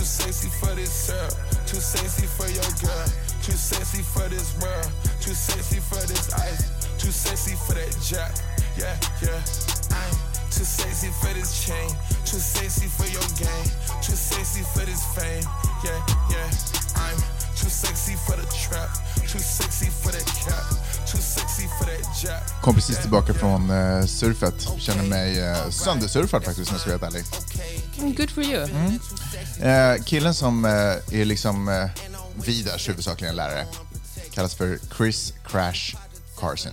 too sexy for this syrup, too sexy for your girl, too sexy for this world, too sexy for this ice, too sexy for that jack, yeah, yeah. I'm too sexy for this chain, too sexy for your game, too sexy for this fame, yeah, yeah. I'm too sexy for the trap, too sexy for that cap, too sexy for that jack. Kom precis tillbaka från eh, surfet. Känner mig uh, söndersurfad faktiskt om jag ska vara helt ärlig. Good for you. Eh, killen som eh, är liksom uh, Vidars huvudsakligen lärare kallas för Chris Crash Carson.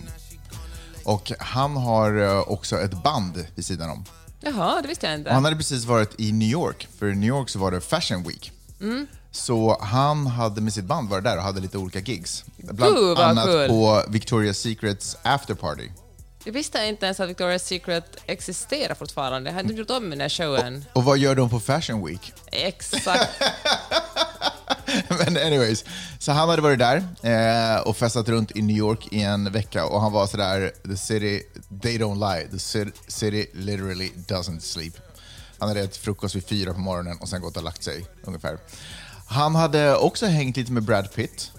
Och han har eh, också ett band vid sidan om. Jaha, det visste jag inte. Och han hade precis varit i New York, för i New York så var det Fashion Week. Så han hade med sitt band varit där och hade lite olika gigs. Bland Gud, vad annat kul. på Victoria's Secrets afterparty. Jag visste inte ens att Victoria's Secret existerar fortfarande. Har du gjort om den här showen? Och vad gör de på Fashion Week? Exakt. Men anyways, så han hade varit där eh, och festat runt i New York i en vecka och han var sådär, the city, they don't lie, the ci- city literally doesn't sleep. Han hade ätit frukost vid fyra på morgonen och sen gått och lagt sig ungefär. Han hade också hängt lite med Brad Pitt.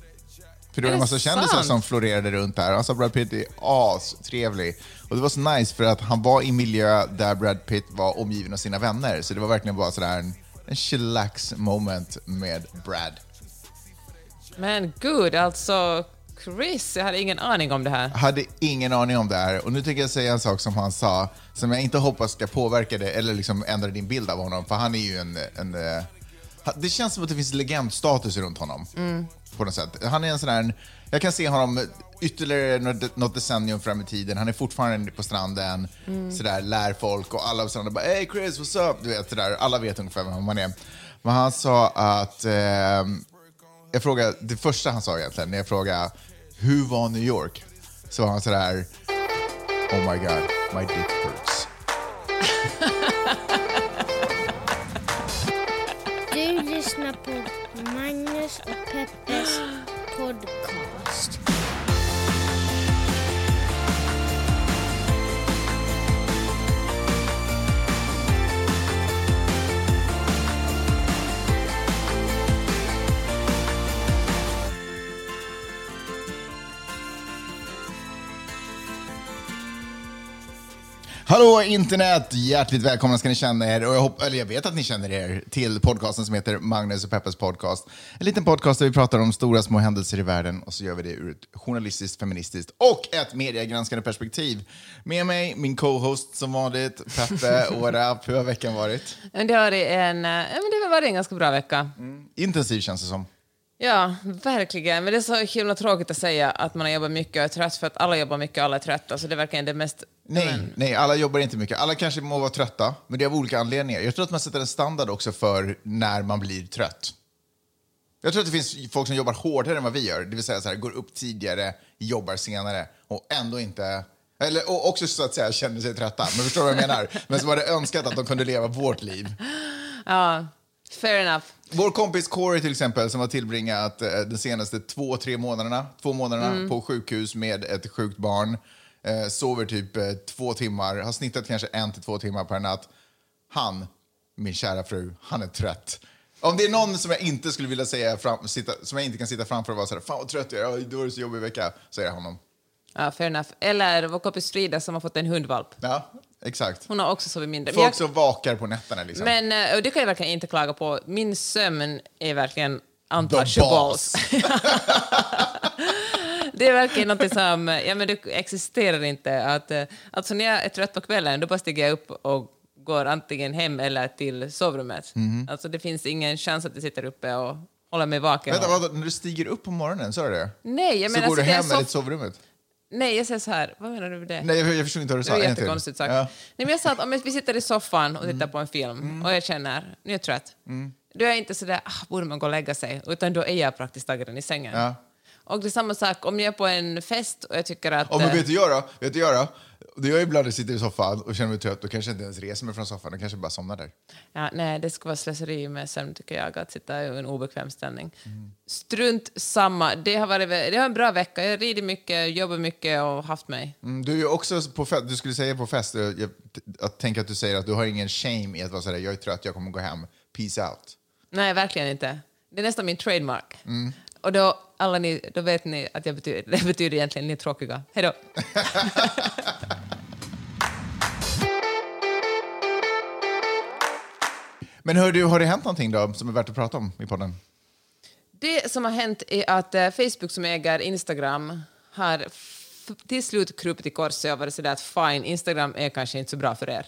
För det var en massa kändisar som florerade runt där. Alltså Brad Pitt är astrevlig. Och det var så nice för att han var i miljö där Brad Pitt var omgiven av sina vänner. Så det var verkligen bara sådär en, en chillax moment med Brad. Men gud, alltså Chris, jag hade ingen aning om det här. hade ingen aning om det här. Och nu tänker jag säga en sak som han sa, som jag inte hoppas ska påverka det eller liksom ändra din bild av honom. För han är ju en... en eh, det känns som att det finns legendstatus runt honom. På något sätt. Han är en sån här... Jag kan se honom ytterligare något, decennium fram i tiden. Han är fortfarande på stranden, sådär, lär folk och alla på stranden bara “Hey Chris, what's up?” du vet, sådär. Alla vet ungefär vem man är. Men han sa att... ehm, jag frågade, det första han sa egentligen, när jag frågade hur var New York? Så var han sådär, oh my god, my dick hurts. Magnus och Peppes podcast. Hallå internet! Hjärtligt välkomna ska ni känna er, och jag, hopp, eller jag vet att ni känner er, till podcasten som heter Magnus och Peppes podcast. En liten podcast där vi pratar om stora små händelser i världen och så gör vi det ur ett journalistiskt, feministiskt och ett mediegranskande perspektiv. Med mig, min co-host som vanligt, Peppe. Up? Hur har veckan varit? Det har varit en, eh, det har varit en ganska bra vecka. Intensiv känns det som. Ja, verkligen. Men det är så himla tråkigt att säga att man har jobbat mycket och är trött, för att alla jobbar mycket och alla är trötta. Så det är verkligen det mest... Nej, nej, alla jobbar inte mycket. Alla kanske må vara trötta, men det är av olika anledningar. Jag tror att man sätter en standard också för när man blir trött. Jag tror att det finns folk som jobbar hårdare än vad vi gör, det vill säga så här, går upp tidigare, jobbar senare och ändå inte... Eller och också så att säga känner sig trötta, men förstår vad jag menar? Men som hade önskat att de kunde leva vårt liv. Ja, fair enough. Vår kompis Corey till exempel, som har tillbringat eh, de senaste två, tre månaderna, två månaderna på sjukhus med ett sjukt barn, eh, sover typ eh, två timmar, har snittat kanske en till två timmar per natt. Han, min kära fru, han är trött. Om det är någon som jag inte skulle vilja säga, fram, sitta, som jag inte kan sitta framför och vara så här, fan vad trött jag är, Oj, det var så jobbig vecka, är det honom. Ja, fair enough. Eller vår kompis Frida som har fått en hundvalp. Ja, exakt. Hon har också sovit mindre. Folk jag- som vakar på nätterna liksom. Men eh, och det kan jag verkligen inte klaga på. Min sömn är verkligen untouchables. det är verkligen något som, ja men det existerar inte. Att, eh, alltså när jag är trött på kvällen, då bara stiger jag upp och går antingen hem eller till sovrummet. Mhm. Alltså det finns ingen chans att jag sitter uppe och håller mig vaken. Vänta, och... när du stiger upp på morgonen, sa du det? Nej, jag så menar går du sitter jag hem eller till sovrummet? Nej, jag säger så här. Vad menar du med det? Nej, jag, jag förstod inte vad du Det sa. var En till. jättekonstigt sagt. Ja. Nej, men jag sa att om vi sitter i soffan och tittar Mm. på en film och jag känner, nu är jag trött. Då är jag inte sådär, ah, borde man gå och lägga sig? Utan då är jag praktiskt taget i sängen. Ja. Och det är samma sak om jag är på en fest och jag tycker att... Ja, men eh, vet du jag då? Vet du jag då? Det gör ibland jag sitter i soffan och känner mig trött, då kanske jag inte ens reser mig från soffan, då kanske jag bara somnar där. Ja, nej, det skulle vara slöseri med sömn tycker jag, att sitta i en obekväm ställning. Mm. Strunt samma. Det har varit det har en bra vecka. Jag ridit mycket, jobbat mycket och haft mig. Mm, du är också på fest, du skulle säga på fest, eh, jag, att tänka att du säger att du har ingen shame i att vara sådär, jag är trött, jag kommer gå hem, peace out. Nej, verkligen inte. Det är nästan min trademark. Mm. Och då, alla ni, då vet ni att jag betyder, det betyder egentligen ni är tråkiga. Hej då. Men hör du, har det hänt någonting då som är värt att prata om i podden? Det som har hänt är att eh, Facebook som äger Instagram har till slut krupit i korset och varit sådär att fine, Instagram är kanske inte så bra för er.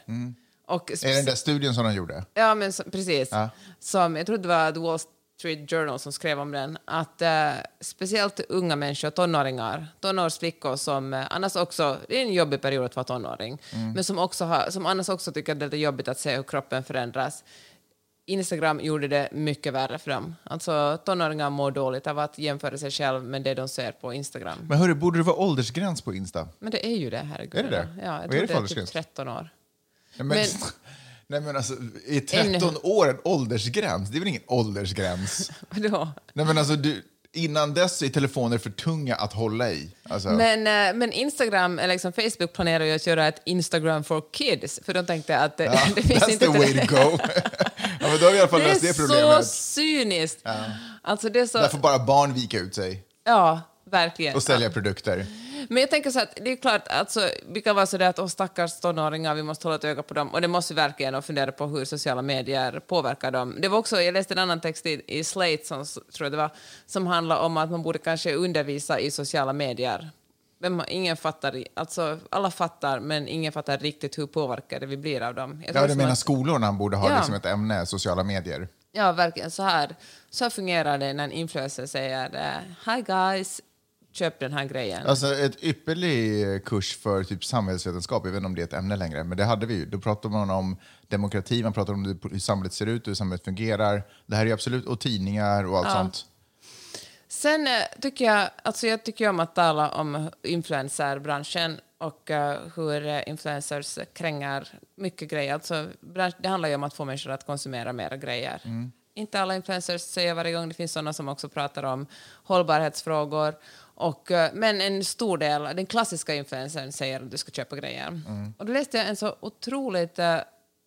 Och Är det den där studien som de gjorde? Ja, men så, precis. Ja. Som, jag tror det var The Wall Street Journal som skrev om den. Att eh, speciellt unga människor, tonåringar, tonårsflickor som eh, annars också, det är en jobbig period att vara tonåring, men som, också har, som annars också tycker att det är jobbigt att se hur kroppen förändras. Instagram gjorde det mycket värre för dem. Alltså tonåringar mår dåligt av att jämföra sig själv med det de ser på Instagram. Men hörru, borde det vara åldersgräns på Insta? Men det är ju det, herregud. Är det det? Ja, jag Vad är tror det det är typ åldersgräns? 13 år. Nej, men, Men- nej, men alltså, är 13 Ännu- år en åldersgräns? Det är väl ingen åldersgräns? Vadå? nej, men alltså, du, innan dess är telefoner för tunga att hålla i. Alltså, Men, eh, men Instagram, eller liksom Facebook planerar ju att göra ett Instagram for kids, för de tänkte att det, ja, det finns that's inte... the way to go. ja, men då har vi i alla fall det löst är det så problemet. cyniskt! Alltså det är så... Där får bara barn vika ut sig Ja, verkligen. och sälja produkter. Men jag tänker så att det är klart, alltså, vi kan vara så där att åh, stackars tonåringar, vi måste hålla ett öga på dem. Och det måste vi verkligen och fundera på hur sociala medier påverkar dem. Det var också, jag läste en annan text i, i Slate, som, tror jag det var, som handlar om att man borde kanske undervisa i sociala medier. Vem, ingen fattar, alltså alla fattar, men ingen fattar riktigt hur påverkade vi blir av dem. Jag Ja, du menar att- skolorna borde ha Ja. liksom ett ämne, sociala medier? Ja, verkligen. Så här, så här fungerar det när en influencer säger eh, Hi guys, köp den här grejen. Alltså ett ypperlig kurs för typ samhällsvetenskap, jag vet inte om det är ett ämne längre, men det hade vi ju. Då pratade man om demokrati, man pratade om hur samhället ser ut, hur samhället fungerar. Det här är ju absolut, och tidningar och allt sånt. Sen eh, tycker jag, alltså jag tycker om att tala om influencerbranschen och eh, hur eh, influencers kränger mycket grejer. Alltså, bransch, det handlar ju om att få människor att konsumera mera grejer. Inte alla influencers säger varje gång, det finns sådana som också pratar om hållbarhetsfrågor. Och, eh, men en stor del, den klassiska influencern säger att du ska köpa grejer. Och då läste jag en så otroligt eh,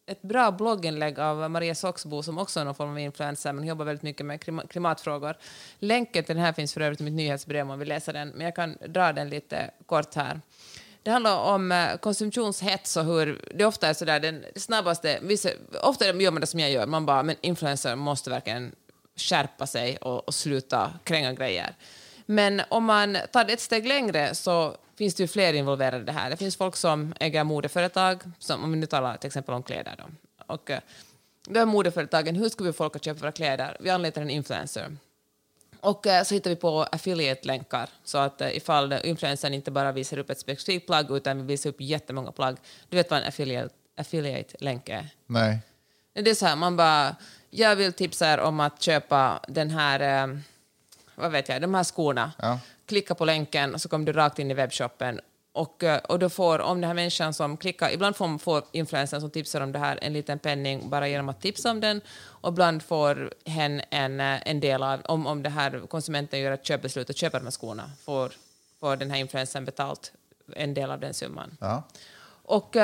ett bra blogginlägg av Maria Soxbo som också är någon form av influencer men jobbar väldigt mycket med klima- klimatfrågor. Länken till den här finns för övrigt i mitt nyhetsbrev om man vill läsa den, men jag kan dra den lite kort här. Det handlar om eh, konsumtionshets och hur det ofta är sådär den snabbaste, vissa, ofta gör man det som jag gör, man bara, men influencer måste verkligen skärpa sig och, och sluta kränga grejer. Men om man tar det ett steg längre så finns det ju fler involverade i det här. Det finns folk som äger modeföretag, som, om vi nu talar till exempel om kläder. Då. Och, eh, då är modeföretagen, hur ska vi få folk att köpa våra kläder? Vi anlitar en influencer. Och eh, så hittar vi på affiliate-länkar, så att eh, ifall influencern inte bara visar upp ett specifikt plagg utan vi visar upp jättemånga plagg. Du vet vad en affiliate, affiliate-länk är? Nej. Det är så här, man bara, jag vill tipsa er om att köpa den här, eh, vad vet jag, de här skorna. Ja. Klicka på länken och så kommer du rakt in i webbshoppen. Och, eh, och då får, om den här människan som klickar, ibland får, får influencern som tipsar om det här en liten penning bara genom att tipsa om den, och ibland får hen en, eh, en del av, om, om det här konsumenten gör ett köpbeslut och köper de här skorna, får, får den här influencern betalt en del av den summan. Ja. Och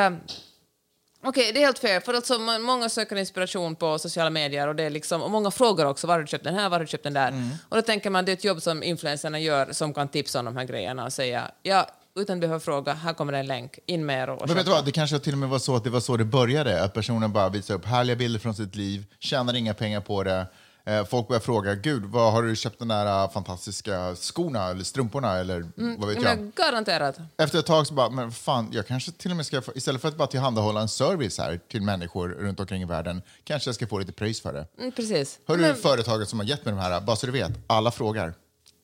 Okej, det är helt fair. För alltså, må- många söker inspiration på sociala medier och, det är liksom, och många frågar också var har du köpt den här, var har du köpt den där? Och då tänker man det är ett jobb som influencerna gör som kan tipsa om de här grejerna och säga ja, utan att behöva fråga, här kommer en länk, in med er och Men vet du vad, det kanske till och med var så att det var så det började, att personen bara visade upp härliga bilder från sitt liv, tjänar inga pengar på det. Eh, Folk börjar fråga, gud, vad har du köpt de där eh, fantastiska skorna eller strumporna eller vad vet Ja, jag? garanterat. Efter ett tag så bara, men fan, jag kanske till och med ska, få, istället för att bara tillhandahålla en service här till människor runt omkring i världen, kanske jag ska få lite pröjs för det. Mm, precis. Hör du Men- företaget som har gett mig de här, bara så du vet, alla frågar.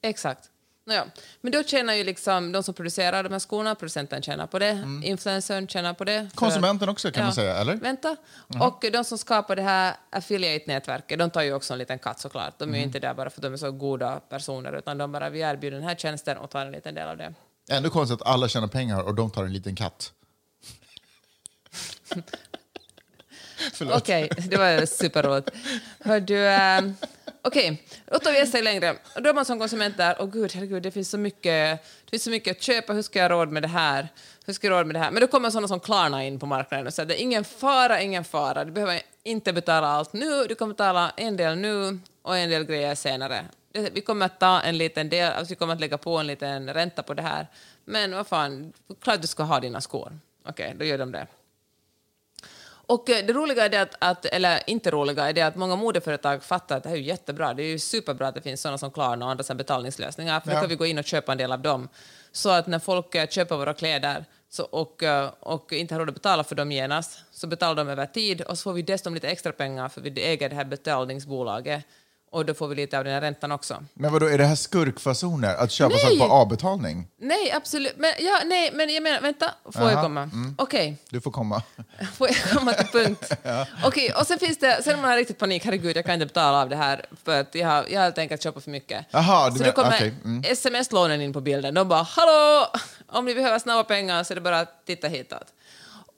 Exakt. Nåja, men då tjänar ju liksom de som producerar de här skorna, producenten tjänar på det, influencern tjänar på det. för- Konsumenten också, kan man säga, eller? Vänta. Och de som skapar det här affiliate-nätverket, de tar ju också en liten katt såklart. De är ju inte där bara för att de är så goda personer, utan de bara, vi erbjuder den här tjänsten och tar en liten del av det. Ändå konstigt att alla tjänar pengar och de tar en liten katt. Okej, det var superroligt. Hör du, äh, okej, då tar vi ett steg längre. Och Då är man som konsument där, och gud, herregud, det finns så mycket, det finns så mycket att köpa, hur ska jag ha råd med det här? Hur ska jag råd med det här? Men då kommer sådana som Klarna in på marknaden och säger, det är ingen fara, ingen fara, du behöver inte betala allt nu, du kommer betala en del nu och en del grejer senare. Vi kommer att ta en liten del, alltså vi kommer att lägga på en liten ränta på det här. Men vad fan, klart du ska ha dina skor. Okej, då gör de det. Och eh, det roliga är det att, att, eller inte roliga, är det att många modeföretag fattar att det här är jättebra. Det är ju superbra att det finns sådana som Klarna och andra såna betalningslösningar. För då Ja. kan vi gå in och köpa en del av dem. Så att när folk eh, köper våra kläder så, och, eh, och inte har råd att betala för dem genast, så betalar de över tid och så får vi dessutom lite extra pengar för vi äger det här betalningsbolaget. Och då får vi lite av den här räntan också. Men vad då är det här skurkfasoner? Att köpa Nej! saker på avbetalning? Nej, absolut. Men, ja, nej, men jag menar, vänta, får jag Aha, komma? Okej. Du får komma. Får jag komma till punkt? Okej, och sen finns det, sen har man riktigt panik, herregud jag kan inte betala av det här för att jag har, jag har helt enkelt köpt för mycket. Jaha, du så då kommer okej, mm. sms-lånen in på bilden, de bara hallå, om ni behöver snabba pengar så är det bara att titta hitåt.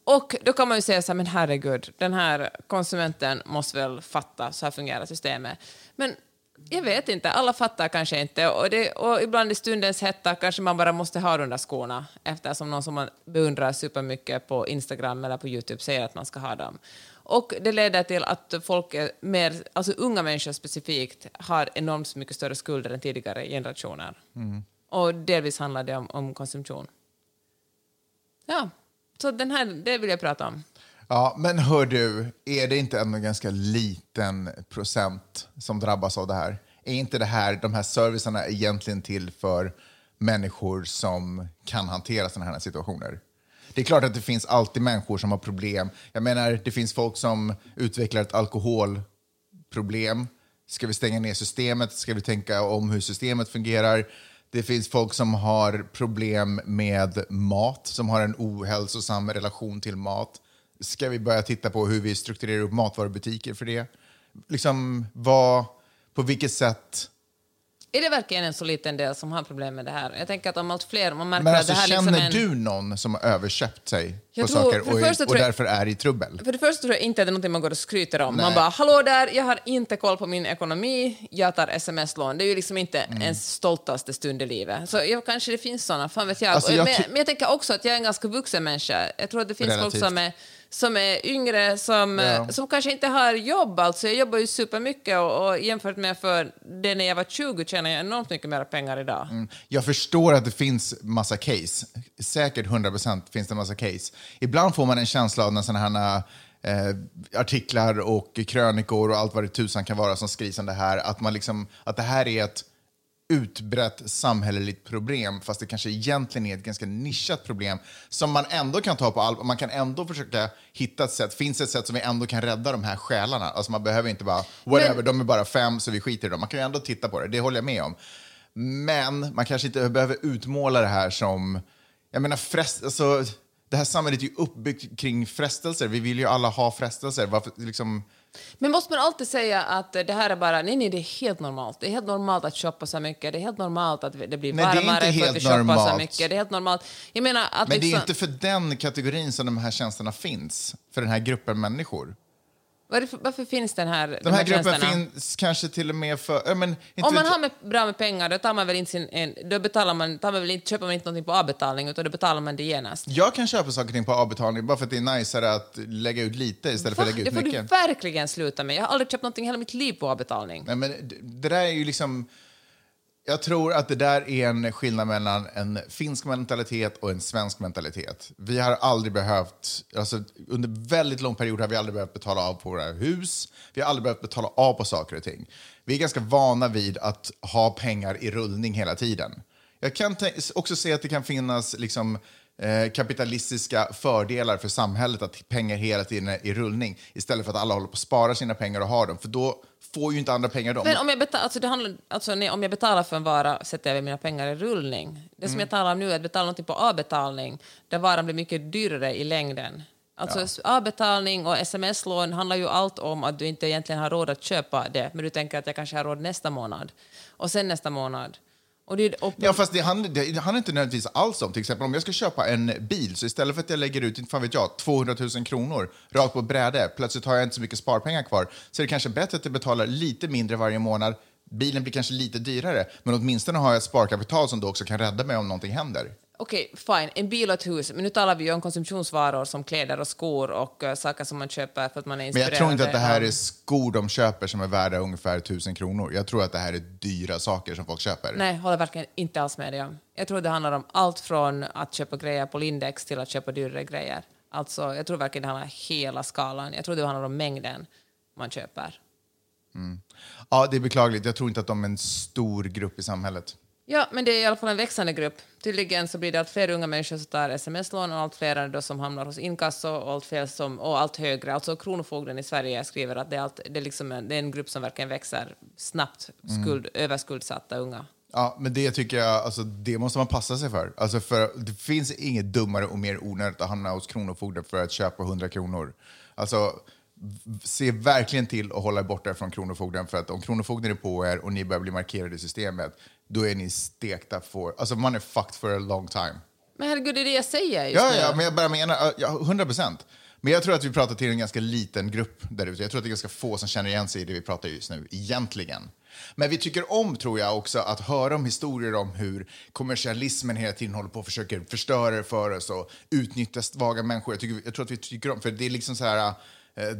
Och då kan man ju säga så här, men herregud, den här konsumenten måste väl fatta, så här fungerar systemet. Men jag vet inte, alla fattar kanske inte och, det, och ibland i stundens hetta kanske man bara måste ha de där skorna eftersom någon som man beundrar supermycket på Instagram eller på Youtube säger att man ska ha dem. Och det leder till att folk mer, alltså unga människor specifikt, har enormt mycket större skulder än tidigare generationer. Och delvis handlar det om, om konsumtion. Ja, så den här, det vill jag prata om. Ja, men hör du, är det inte ändå en ganska liten procent som drabbas av det här? Är inte det här, de här servicerna egentligen till för människor som kan hantera sådana här situationer? Det är klart att det finns alltid människor som har problem. Jag menar, det finns folk som utvecklar ett alkoholproblem. Ska vi stänga ner systemet? Ska vi tänka om hur systemet fungerar? Det finns folk som har problem med mat, som har en ohälsosam relation till mat. Ska vi börja titta på hur vi strukturerar upp matvarubutiker för det? Liksom, vad, på vilket sätt... Är det verkligen en så liten del som har problem med det här? Jag tänker att om allt fler, man märker Men att alltså, det här känner liksom är en... du någon som har överköpt sig Jag på tror- saker och, första och jag- därför är i trubbel? För det första tror jag inte att det är något man går och skryter om. Nej. Man bara, hallå där, jag har inte koll på min ekonomi, jag tar sms-lån. Det är ju liksom inte Mm. ens stoltaste stund i livet. Så jag, kanske det finns såna, fan vet jag. Alltså, jag men, men jag tänker också att jag är en ganska vuxen människa. Jag tror att det finns Relativt. folk som är, som är yngre, som, Ja. eh, som kanske inte har jobb. Alltså, jag jobbar ju supermycket och, och jämfört med för det när jag var 20 tjänar jag enormt mycket mer pengar idag. Mm. Jag förstår att det finns massa case. Säkert 100% finns det massa case. Ibland får man en känsla av när sådana här eh, artiklar och krönikor och allt vad det tusan kan vara som skrivs om det här, att, man liksom, att det här är ett utbrett samhälleligt problem, fast det kanske egentligen är ett ganska nischat problem som man ändå kan ta på allvar. Man kan ändå försöka hitta ett sätt. Finns det ett sätt som vi ändå kan rädda de här själarna? Alltså man behöver inte bara, whatever, Men- de är bara fem så vi skiter i dem. Man kan ju ändå titta på det, det håller jag med om. Men man kanske inte behöver utmåla det här som... Jag menar, frest, alltså, det här samhället är ju uppbyggt kring frestelser. Vi vill ju alla ha frestelser. Varför, liksom, Men måste man alltid säga att det här är bara, nej nej det är helt normalt. Det är helt normalt att shoppa så mycket, det är helt normalt att det blir Nej, det är inte varmare för att helt vi shoppar så normalt. mycket. Det är helt normalt. Jag menar att men det är liksom, inte för den kategorin som de här tjänsterna finns. För den här gruppen människor. Varför, varför finns den här, De här gruppen tjänsterna? finns kanske till och med för... Ja, men, Om man har med, bra med pengar, då tar man väl inte sin, en, då betalar man, tar man väl inte, köper man inte någonting på avbetalning, utan då betalar man det genast. Jag kan köpa saker och ting på avbetalning bara för att det är najsare att lägga ut lite istället för Va? att lägga Det ut får du mycket. verkligen sluta med. Jag har aldrig köpt någonting hela mitt liv på avbetalning. Nej, men det, det där är ju liksom... Jag tror att det där är en skillnad mellan en finsk mentalitet och en svensk mentalitet. Vi har aldrig behövt, alltså under väldigt lång period har vi aldrig behövt betala av på våra hus. Vi har aldrig behövt betala av på saker och ting. Vi är ganska vana vid att ha pengar i rullning hela tiden. Jag kan också se att det kan finnas liksom eh, kapitalistiska fördelar för samhället att pengar hela tiden är i rullning istället för att alla håller på att spara sina pengar och har dem. För då får ju inte andra pengar dem. Men om jag, betal, alltså det handlar, alltså nej, om jag betalar för en vara sätter jag mina pengar i rullning. Det som jag talar om nu är att betala något på avbetalning där varan blir mycket dyrare i längden. Alltså avbetalning och sms-lån handlar ju allt om att du inte egentligen har råd att köpa det men du tänker att jag kanske har råd nästa månad och sen nästa månad. Och det, och, Ja, fast det handlar, det handlar inte nödvändigtvis alls om, till exempel om jag ska köpa en bil, så istället för att jag lägger ut, inte fan vet jag, 200 000 kronor rakt på bräde, plötsligt har jag inte så mycket sparpengar kvar, så är det kanske bättre att jag betalar lite mindre varje månad, bilen blir kanske lite dyrare, men åtminstone har jag ett sparkapital som då också kan rädda mig om någonting händer. Okej, fine, en bil och ett hus, men nu talar vi ju om konsumtionsvaror som kläder och skor och eh, saker som man köper för att man är Men inspirerad. jag tror inte att det här är skor de köper som är värda ungefär 1000 kronor. Jag tror att det här är dyra saker som folk köper. Nej, håller verkligen inte alls med dig om. Jag tror det handlar om allt från att köpa grejer på Lindex till att köpa dyrare grejer. Alltså, jag tror verkligen det handlar om hela skalan. Jag tror det handlar om mängden man köper. Ja, det är beklagligt. Jag tror inte att de är en stor grupp i samhället. Ja, men det är i alla fall en växande grupp. Tydligen så blir det allt fler unga människor som tar sms-lån och allt fler då som hamnar hos inkasso och allt, fler som, och allt högre. Alltså Kronofogden i Sverige skriver att det är, allt, det är, liksom en, det är en grupp som verkligen växer snabbt, skuld, överskuldsatta unga. Ja, men det tycker jag, alltså, det måste man passa sig för. Alltså för. Det finns inget dummare och mer onödigt att hamna hos Kronofogden för att köpa 100 kronor. Alltså, se verkligen till att hålla er borta från Kronofogden för att om Kronofogden är på er och ni börjar bli markerade i systemet, då är ni stekta för, alltså man är fucked for a long time. Men herregud, det är det jag säger just Ja, nu. ja, men jag bara menar, ja, 100 procent. Men jag tror att vi pratar till en ganska liten grupp där ute. Jag tror att det är ganska få som känner igen sig i det vi pratar just nu, egentligen. Men vi tycker om, tror jag, också att höra om historier om hur kommersialismen hela tiden håller på och försöker förstöra det för oss och utnyttja svaga människor. Jag, tycker, jag tror att vi tycker om, för det är liksom så här,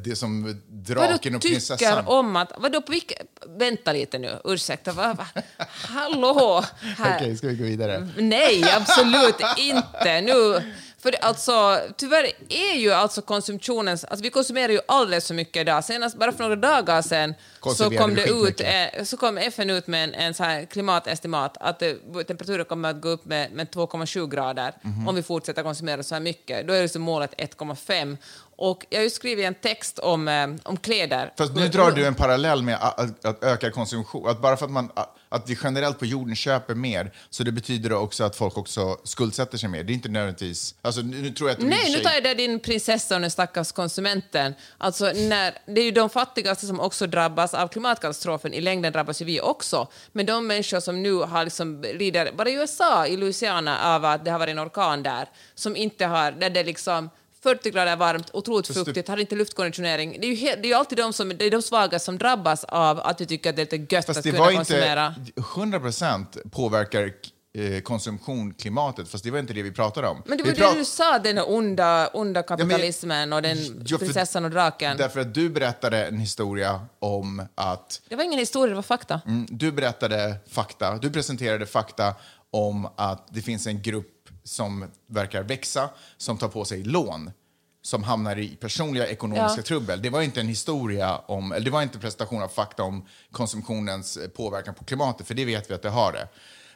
det som Vadå draken och prinsessan. tycker om att... Vadå, på vilka, vänta lite nu, ursäkta. Va, va, hallå! Här. Okej, ska vi gå vidare? Nej, absolut inte. Nu, för det, alltså, tyvärr är ju alltså konsumtionens... Alltså vi konsumerar ju alldeles för mycket idag. Senast, bara för några dagar sedan så kom, det ut, eh, så kom FN ut med en, en så här klimatestimat att eh, temperaturen kommer att gå upp med, med 2,7 grader Mhm. om vi fortsätter konsumera så här mycket. Då är liksom målet 1,5. Och jag har ju skrivit en text om, eh, om kläder. Fast nu drar du en parallell med att, att, öka konsumtion. Att bara för att, man, att vi generellt på jorden köper mer, så det betyder också att folk också skuldsätter sig mer. Det är inte nödvändigtvis... Alltså, nu, tror jag att Nej, nu tar jag det din prinsessa och den stackars konsumenten. Alltså, när, det är ju de fattigaste som också drabbas av klimatkatastrofen. I längden drabbas ju vi också. Men de människor som nu har liksom lider, bara i USA, i Louisiana, av att det har varit en orkan där, som inte har, där det liksom 40 grader varmt, otroligt det- fuktigt, har inte luftkonditionering. Det är ju, he, det är ju alltid de, som, det är de svaga som drabbas av att vi tycker att det är lite gött Fast att det kunna konsumera. inte... 100 procent påverkar eh, konsumtion klimatet, fast det var inte det vi pratade om. Men det vi var det prat- du sa, den onda, onda kapitalismen och den Ja, för- prinsessan och draken. Därför att du berättade en historia om att Det var ingen historia, det var fakta. Mm, du berättade fakta, du presenterade fakta om att det finns en grupp som verkar växa, som tar på sig lån, som hamnar i personliga ekonomiska Ja. trubbel. Det var inte en historia om, eller det var inte en presentation av fakta om konsumtionens eh, påverkan på klimatet, för det vet vi att det har det.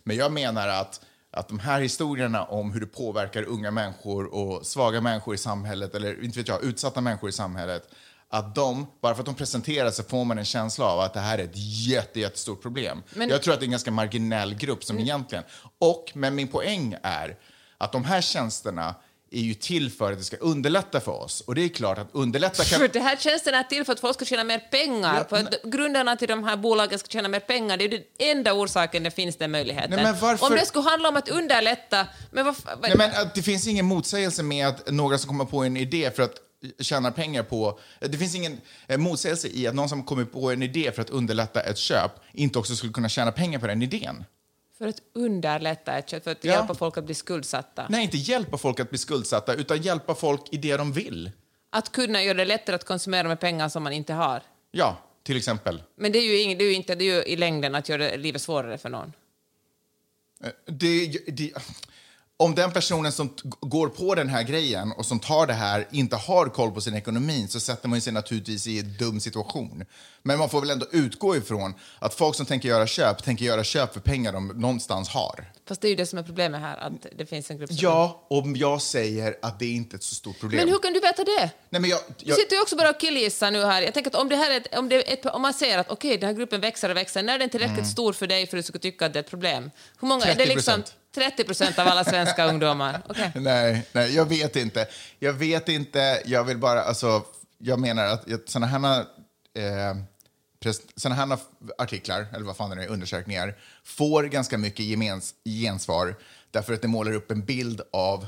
Men jag menar att att de här historierna om hur det påverkar unga människor och svaga människor i samhället, eller inte vet jag, utsatta människor i samhället, att de, bara för att de presenteras så får man en känsla av att det här är ett jätte, jättestort problem. Men- Jag tror att det är en ganska marginell grupp som egentligen... Och, men min poäng är att de här tjänsterna är ju till för att det ska underlätta för oss. Och det är klart att underlätta kan... För det här tjänsten är till för att folk ska tjäna mer pengar. Ja, för att grundarna till de här bolagen ska tjäna mer pengar. Det är den enda orsaken det finns den möjligheten. Nej, varför- Om det skulle handla om att underlätta... Men vad, Nej, men att det finns ingen motsägelse med att några som kommer på en idé för att tjäna pengar på... Det finns ingen eh, motsägelse i att någon som kommer på en idé för att underlätta ett köp inte också skulle kunna tjäna pengar på den idén. För att underlätta ett köp, för att Ja. hjälpa folk att bli skuldsatta. Nej, inte hjälpa folk att bli skuldsatta, utan hjälpa folk i det de vill. Att kunna göra det lättare att konsumera med pengar som man inte har. Ja, till exempel. Men det är ju, ing, det är ju inte, det är ju i längden att göra livet svårare för någon. Eh, Det, det, om den personen som går på den här grejen och som tar det här inte har koll på sin ekonomi så sätter man sig naturligtvis i en dum situation. Men man får väl ändå utgå ifrån att folk som tänker göra köp tänker göra köp för pengar de någonstans har. Fast det är ju det som är problemet här, att det finns en grupp som... Ja, om jag säger att det är inte är ett så stort problem. Men hur kan du veta det? Nej, men jag, Du jag, sitter ju också bara och killgissar nu här. Jag tänker att om, det här är ett, om, det ett, om man ser att okej, den här gruppen växer och växer, när är den tillräckligt Mm. stor för dig för att du ska tycka att det är ett problem? Hur många? Det är 30%. liksom 30 procent av alla svenska ungdomar. Okej. Nej, nej, jag vet inte. Jag vet inte. Jag vill bara, alltså, jag menar att såna här, eh, såna här artiklar, eller vad fan det är, undersökningar, får ganska mycket gemens, gensvar därför att det målar upp en bild av,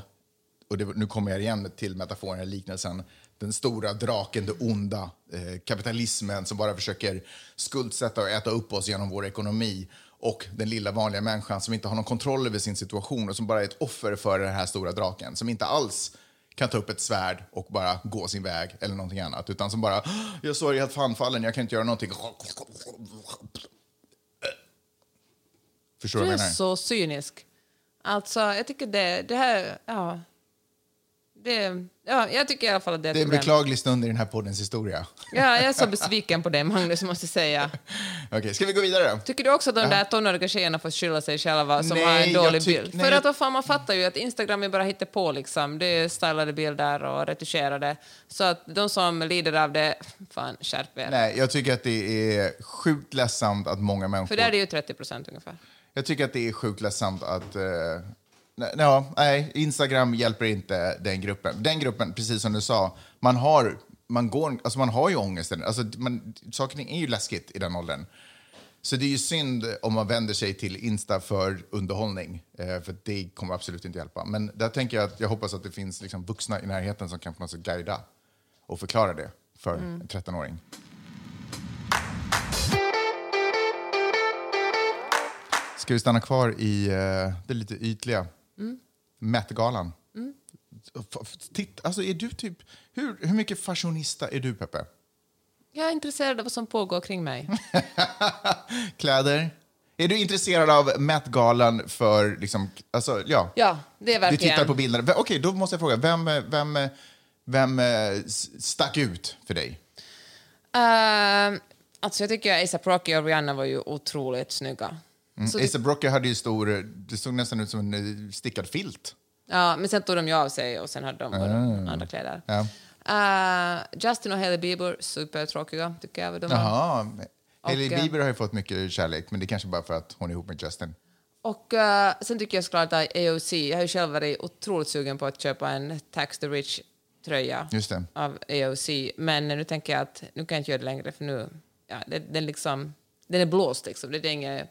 och det, nu kommer jag igen till metaforen, liknelsen, den stora draken, det onda, eh, kapitalismen som bara försöker skuldsätta och äta upp oss genom vår ekonomi och den lilla vanliga människan som inte har någon kontroll över sin situation och som bara är ett offer för den här stora draken, som inte alls kan ta upp ett svärd och bara gå sin väg eller någonting annat, utan som bara jag står helt handfallen, jag kan inte göra någonting. Förstår du Du vad är jag menar? så cynisk. Alltså, jag tycker det, det här... Ja. Det, ja, jag tycker i alla fall att det är Det är en problem. beklaglig stund i den här poddens historia. Ja, jag är så besviken på det, Magnus, måste säga. Okej, ska vi gå vidare då? Tycker du också att de där tonåriga tjejerna får skylla sig själva som Nej, har en dålig bild? nej, För att vad fan, man fattar ju att Instagram är bara hittar på liksom. Det är stylade bilder och retuscherade. Så att de som lider av det, fan skärp er. Nej, jag tycker att det är sjukt ledsamt att många människor... För där är det ju 30 procent ungefär. Jag tycker att det är sjukt ledsamt att... Uh, ja, nej, Instagram hjälper inte den gruppen. Den gruppen, precis som du sa, man har, man går, alltså man har ju ångesten. Alltså man, saker är ju läskigt i den åldern. Så det är ju synd om man vänder sig till Insta för underhållning, eh, för det kommer absolut inte hjälpa. Men där tänker jag att jag hoppas att det finns liksom vuxna i närheten som kan på något sätt guida och förklara det för en 13-åring. Ska vi stanna kvar i eh, det lite ytliga? Met-galan. F- f- Titt, alltså är du typ, hur, hur mycket fashionista är du, Peppe? Jag är intresserad av vad som pågår kring mig. Kläder? Är du intresserad av Met-galan för, liksom, alltså, ja. Ja, det är Du verkligen... tittar på bilderna. Okej, då måste jag fråga, vem, vem, vem eh, stack ut för dig? Uh, alltså jag tycker att A$AP Rocky och Rihanna var ju otroligt snygga. Mm. Så det- Asa Brocky hade ju stor, det såg nästan ut som en eh, stickad filt. Ja, men sen tog de ju av sig och sen hade de bara andra kläder. Ja. Eh, Justin och Hailey Bieber, supertråkiga tycker jag. De. Jaha. Hailey Och, eh, Bieber har ju fått mycket kärlek, men det är kanske bara för att hon är ihop med Justin. Och eh, sen tycker jag såklart att AOC, jag har ju själv varit otroligt sugen på att köpa en Tax the Rich-tröja av AOC. Men nu tänker jag att nu kan jag inte göra det längre för nu, ja, det, den, liksom, den är blåst liksom. Det är inget,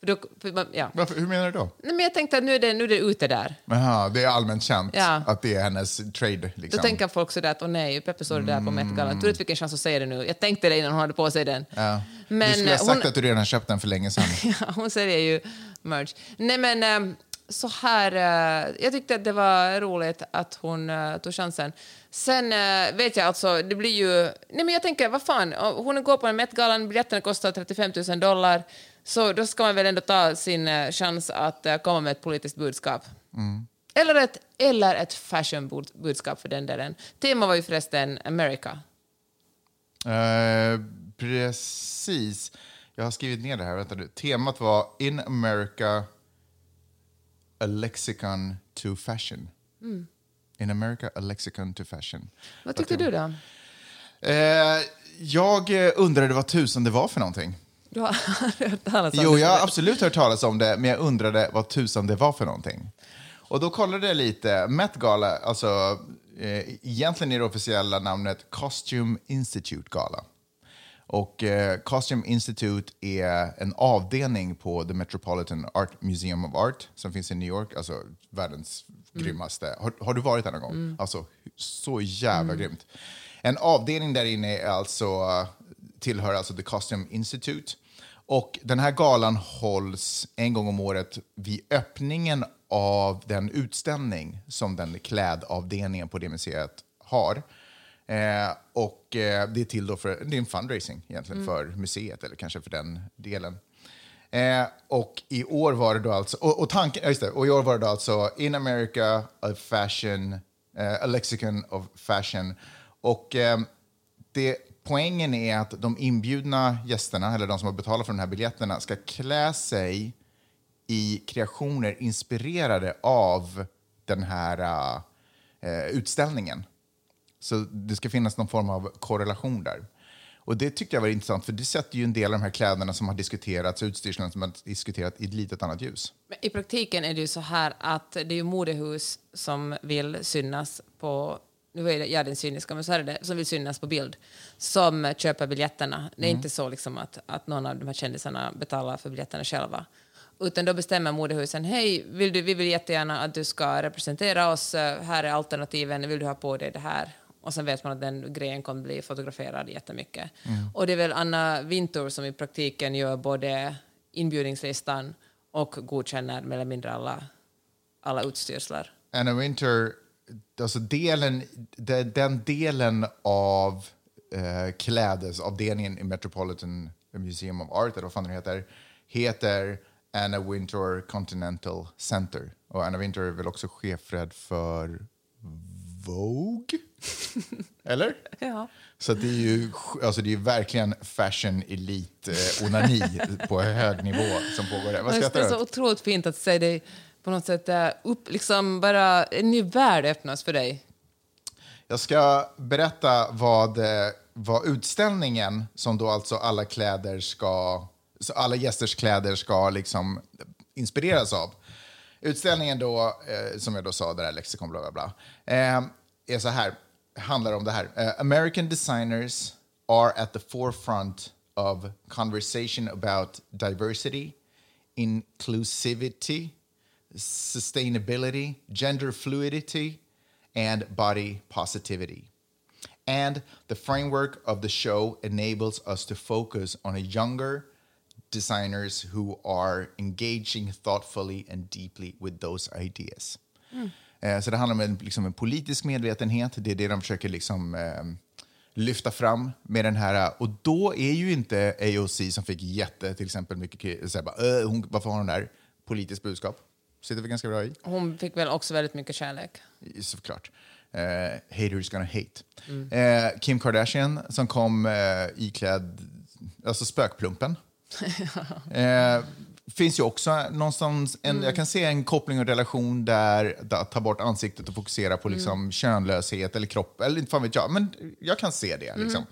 för då, för, ja. Varför, hur menar du då? Nej, men jag tänkte att nu är det, nu är det ute där. Aha, det är allmänt känt Ja. att det är hennes trade. Då Liksom. tänker folk sådär att åh nej, Peppe det där på Met-galan. Du vet vilken chans att säga det nu. Jag tänkte det innan hon hade på sig den. ja. Men du skulle ha eh, sagt hon, att du redan köpt den för länge sedan. ja, hon säljer ju merch. Nej men eh, så här, eh, jag tyckte att det var roligt att hon tog chansen. Sen vet jag alltså, det blir ju... Nej men jag tänker, vad fan, hon går på en Met-galan, biljetterna kostar 35 000 dollar, så då ska man väl ändå ta sin eh, chans att eh, komma med ett politiskt budskap. Eller ett, eller ett fashion-budskap för den delen. Tema var ju förresten America. Eh, precis. Jag har skrivit ner det här. Vänta nu. Temat var In America, a lexicon to fashion. Mm. In America, a lexicon to fashion. Vad tyckte du då? Eh, jag eh, undrade vad tusan det var för någonting. Du har hört talas om Jo, det? jag har absolut hört talas om det, men jag undrade vad tusan det var för någonting. Och då kollade jag lite. Met Gala, alltså eh, egentligen är det officiella namnet Costume Institute Gala. Och eh, Costume Institute är en avdelning på The Metropolitan Art Museum of Art som finns i New York, alltså världens grymmaste. Har, har du varit där någon gång? Alltså, så jävla grymt. En avdelning där inne är alltså, tillhör alltså The Costume Institute. Och den här galan hålls en gång om året vid öppningen av den utställning som den klädavdelningen på det museet har. Eh, och eh, det är till då för, det är en fundraising egentligen för museet eller kanske för den delen. Eh, och i år var det då alltså, och, och tanken, just det, och i år var det då alltså In America a fashion, eh, a lexicon of fashion. Och eh, det, poängen är att de inbjudna gästerna, eller de som har betalat för de här biljetterna, ska klä sig i kreationer inspirerade av den här uh, utställningen. Så det ska finnas någon form av korrelation där. Och det tyckte jag var intressant, för det sätter ju en del av de här kläderna som har diskuterats, utstyrseln som har diskuterats i ett litet annat ljus. Men I praktiken är det ju så här att det är modehus som vill synas på nu är jag den cyniska, men så är det, som vill synas på bild, som köper biljetterna. Det är inte så liksom att, att någon av de här kändisarna betalar för biljetterna själva. Utan då bestämmer modehusen, hej, vill du, vi vill jättegärna att du ska representera oss, eh, här är alternativen, vill du ha på dig det här? Och sen vet man att den grejen kommer bli fotograferad jättemycket. Och det är väl Anna Wintour som i praktiken gör både inbjudningslistan och godkänner mer eller mindre alla, alla utstyrslar. Anna Winter, alltså delen, de- den delen av eh, klädesavdelningen i Metropolitan Museum of Art, eller vad fan det heter, heter Anna Wintour Continental Center. Och Anna Wintour är väl också chefred för Vogue? eller? Ja. Så det är ju alltså det är verkligen fashion elite eh, på hög nivå som pågår där. Vad Det skrattar är du så åt? otroligt fint att se dig på något sätt eh, upp, liksom bara en ny värld öppnas för dig. Jag ska berätta vad, eh, vad utställningen, som då alltså alla kläder ska, så alla gästers kläder ska liksom inspireras av. Utställningen då, eh, som jag då sa, det där lexikon, bla bla bla, eh, är så här, handlar om det här. Eh, American designers are at the forefront of conversation about diversity, inclusivity, sustainability, gender fluidity, and body positivity. And the framework of the show enables us to focus on a younger designers who are engaging thoughtfully and deeply with those ideas. Eh, Så det handlar om en, liksom en politisk medvetenhet. Det är det de försöker liksom, eh, lyfta fram med den här. Och då är ju inte AOC som fick jätte, till exempel, mycket så här, bara, "Äh, hon, varför har hon där? Politiskt budskap. Sitter vi ganska bra i. Hon fick väl också väldigt mycket kärlek. Såklart. Uh, haters gonna hate. Eh, Kim Kardashian som kom uh, iklädd, alltså spökplumpen. Eh, finns ju också någonstans, en, jag kan se en koppling och relation där, där ta bort ansiktet och fokusera på liksom könlöshet eller kropp, eller inte fan vet jag, men jag kan se det. Liksom.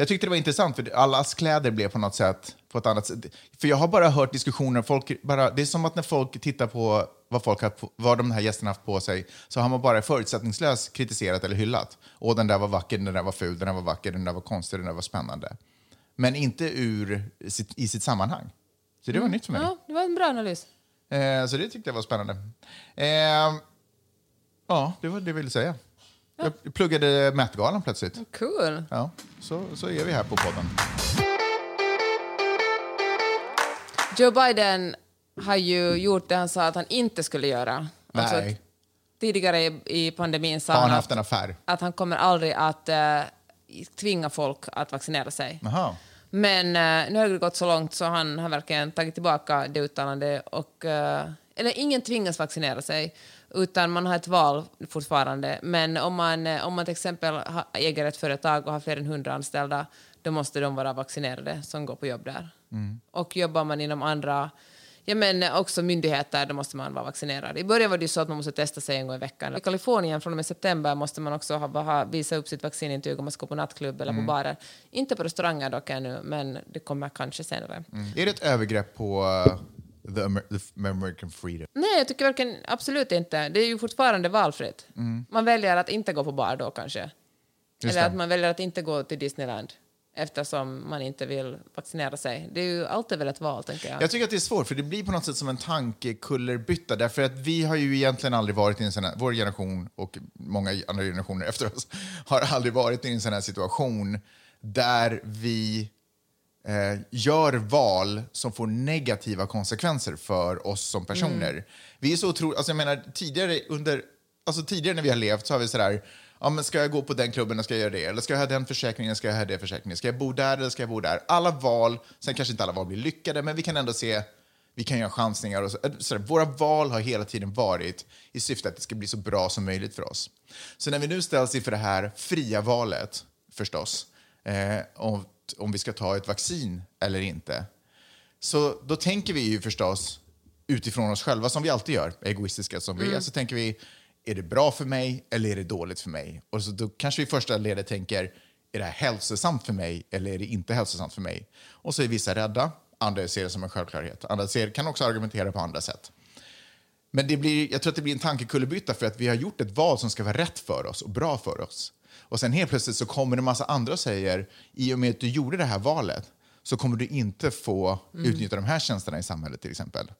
Jag tyckte det var intressant, för allas kläder blev på något sätt på ett annat sätt. För jag har bara hört diskussioner, folk bara, det är som att när folk tittar på vad, folk har, vad de här gästerna haft på sig, så har man bara förutsättningslöst kritiserat eller hyllat. Och den där var vacker, den där var ful, den där var vacker, den där var konstig, den där var spännande. Men inte ur sitt, i sitt sammanhang. Så det var nytt för mig. Ja, det var en bra analys. Eh, så det tyckte jag var spännande. Eh, ja, det var det jag ville säga. Jag pluggade Met-galan plötsligt. Cool. Ja, så, så är vi här på podden. Joe Biden har ju gjort det han sa att han inte skulle göra. Alltså Nej. att tidigare i, pandemin sa Har han han haft att, en affär? att han kommer aldrig att eh, tvinga folk att vaccinera sig. Jaha. Men eh, nu har det gått så långt så han har verkligen tagit tillbaka det uttalandet. Och, eh, eller ingen tvingas vaccinera sig, utan man har ett val fortfarande. Men om man, eh, om man till exempel äger ett företag och har fler än 100 anställda, då måste de vara vaccinerade som går på jobb där. Och jobbar man inom andra Ja, men också myndigheter, då måste man vara vaccinerad. I början var det ju så att man måste testa sig en gång i veckan. I Kalifornien från och med september måste man också ha, ha, visa upp sitt vaccinintyg om man ska gå på nattklubb eller på barer. Inte på restauranger dock ännu, men det kommer kanske senare. Är det ett övergrepp på uh, the, Amer the American freedom? Nej, jag tycker verkligen absolut inte. Det är ju fortfarande valfritt. Man väljer att inte gå på bar då kanske. Just eller det. att man väljer att inte gå till Disneyland eftersom man inte vill vaccinera sig. Det är ju alltid väl ett val, tänker jag. Jag tycker att det är svårt, för det blir på något sätt som en tankekullerbytta. Därför att vi har ju egentligen aldrig varit i en sån här, vår generation och många andra generationer efter oss har aldrig varit i en sån här situation där vi eh, gör val som får negativa konsekvenser för oss som personer. Vi är så otroligt, alltså jag menar tidigare under, alltså tidigare när vi har levt så har vi sådär, Ja, men ska jag gå på den klubben, ska jag göra det? Eller ska jag ha den försäkringen, ska jag ha den försäkringen? Ska jag bo där eller ska jag bo där? Alla val, sen kanske inte alla val blir lyckade, men vi kan ändå se, vi kan göra chansningar. Och så, så våra val har hela tiden varit i syfte att det ska bli så bra som möjligt för oss. Så när vi nu ställs inför det här fria valet, förstås, eh, om, om vi ska ta ett vaccin eller inte, så då tänker vi ju förstås utifrån oss själva, som vi alltid gör, egoistiska som vi är, så tänker vi, är det bra för mig eller är det dåligt för mig? Och så då kanske vi i första ledet tänker, är det här hälsosamt för mig eller är det inte hälsosamt för mig? Och så är vissa rädda, andra ser det som en självklarhet. Andra ser, kan också argumentera på andra sätt. Men det blir, jag tror att det blir en tankekullerbytta för att vi har gjort ett val som ska vara rätt för oss och bra för oss. Och sen helt plötsligt så kommer det en massa andra och säger, i och med att du gjorde det här valet så kommer du inte få utnyttja de här tjänsterna i samhället till exempel.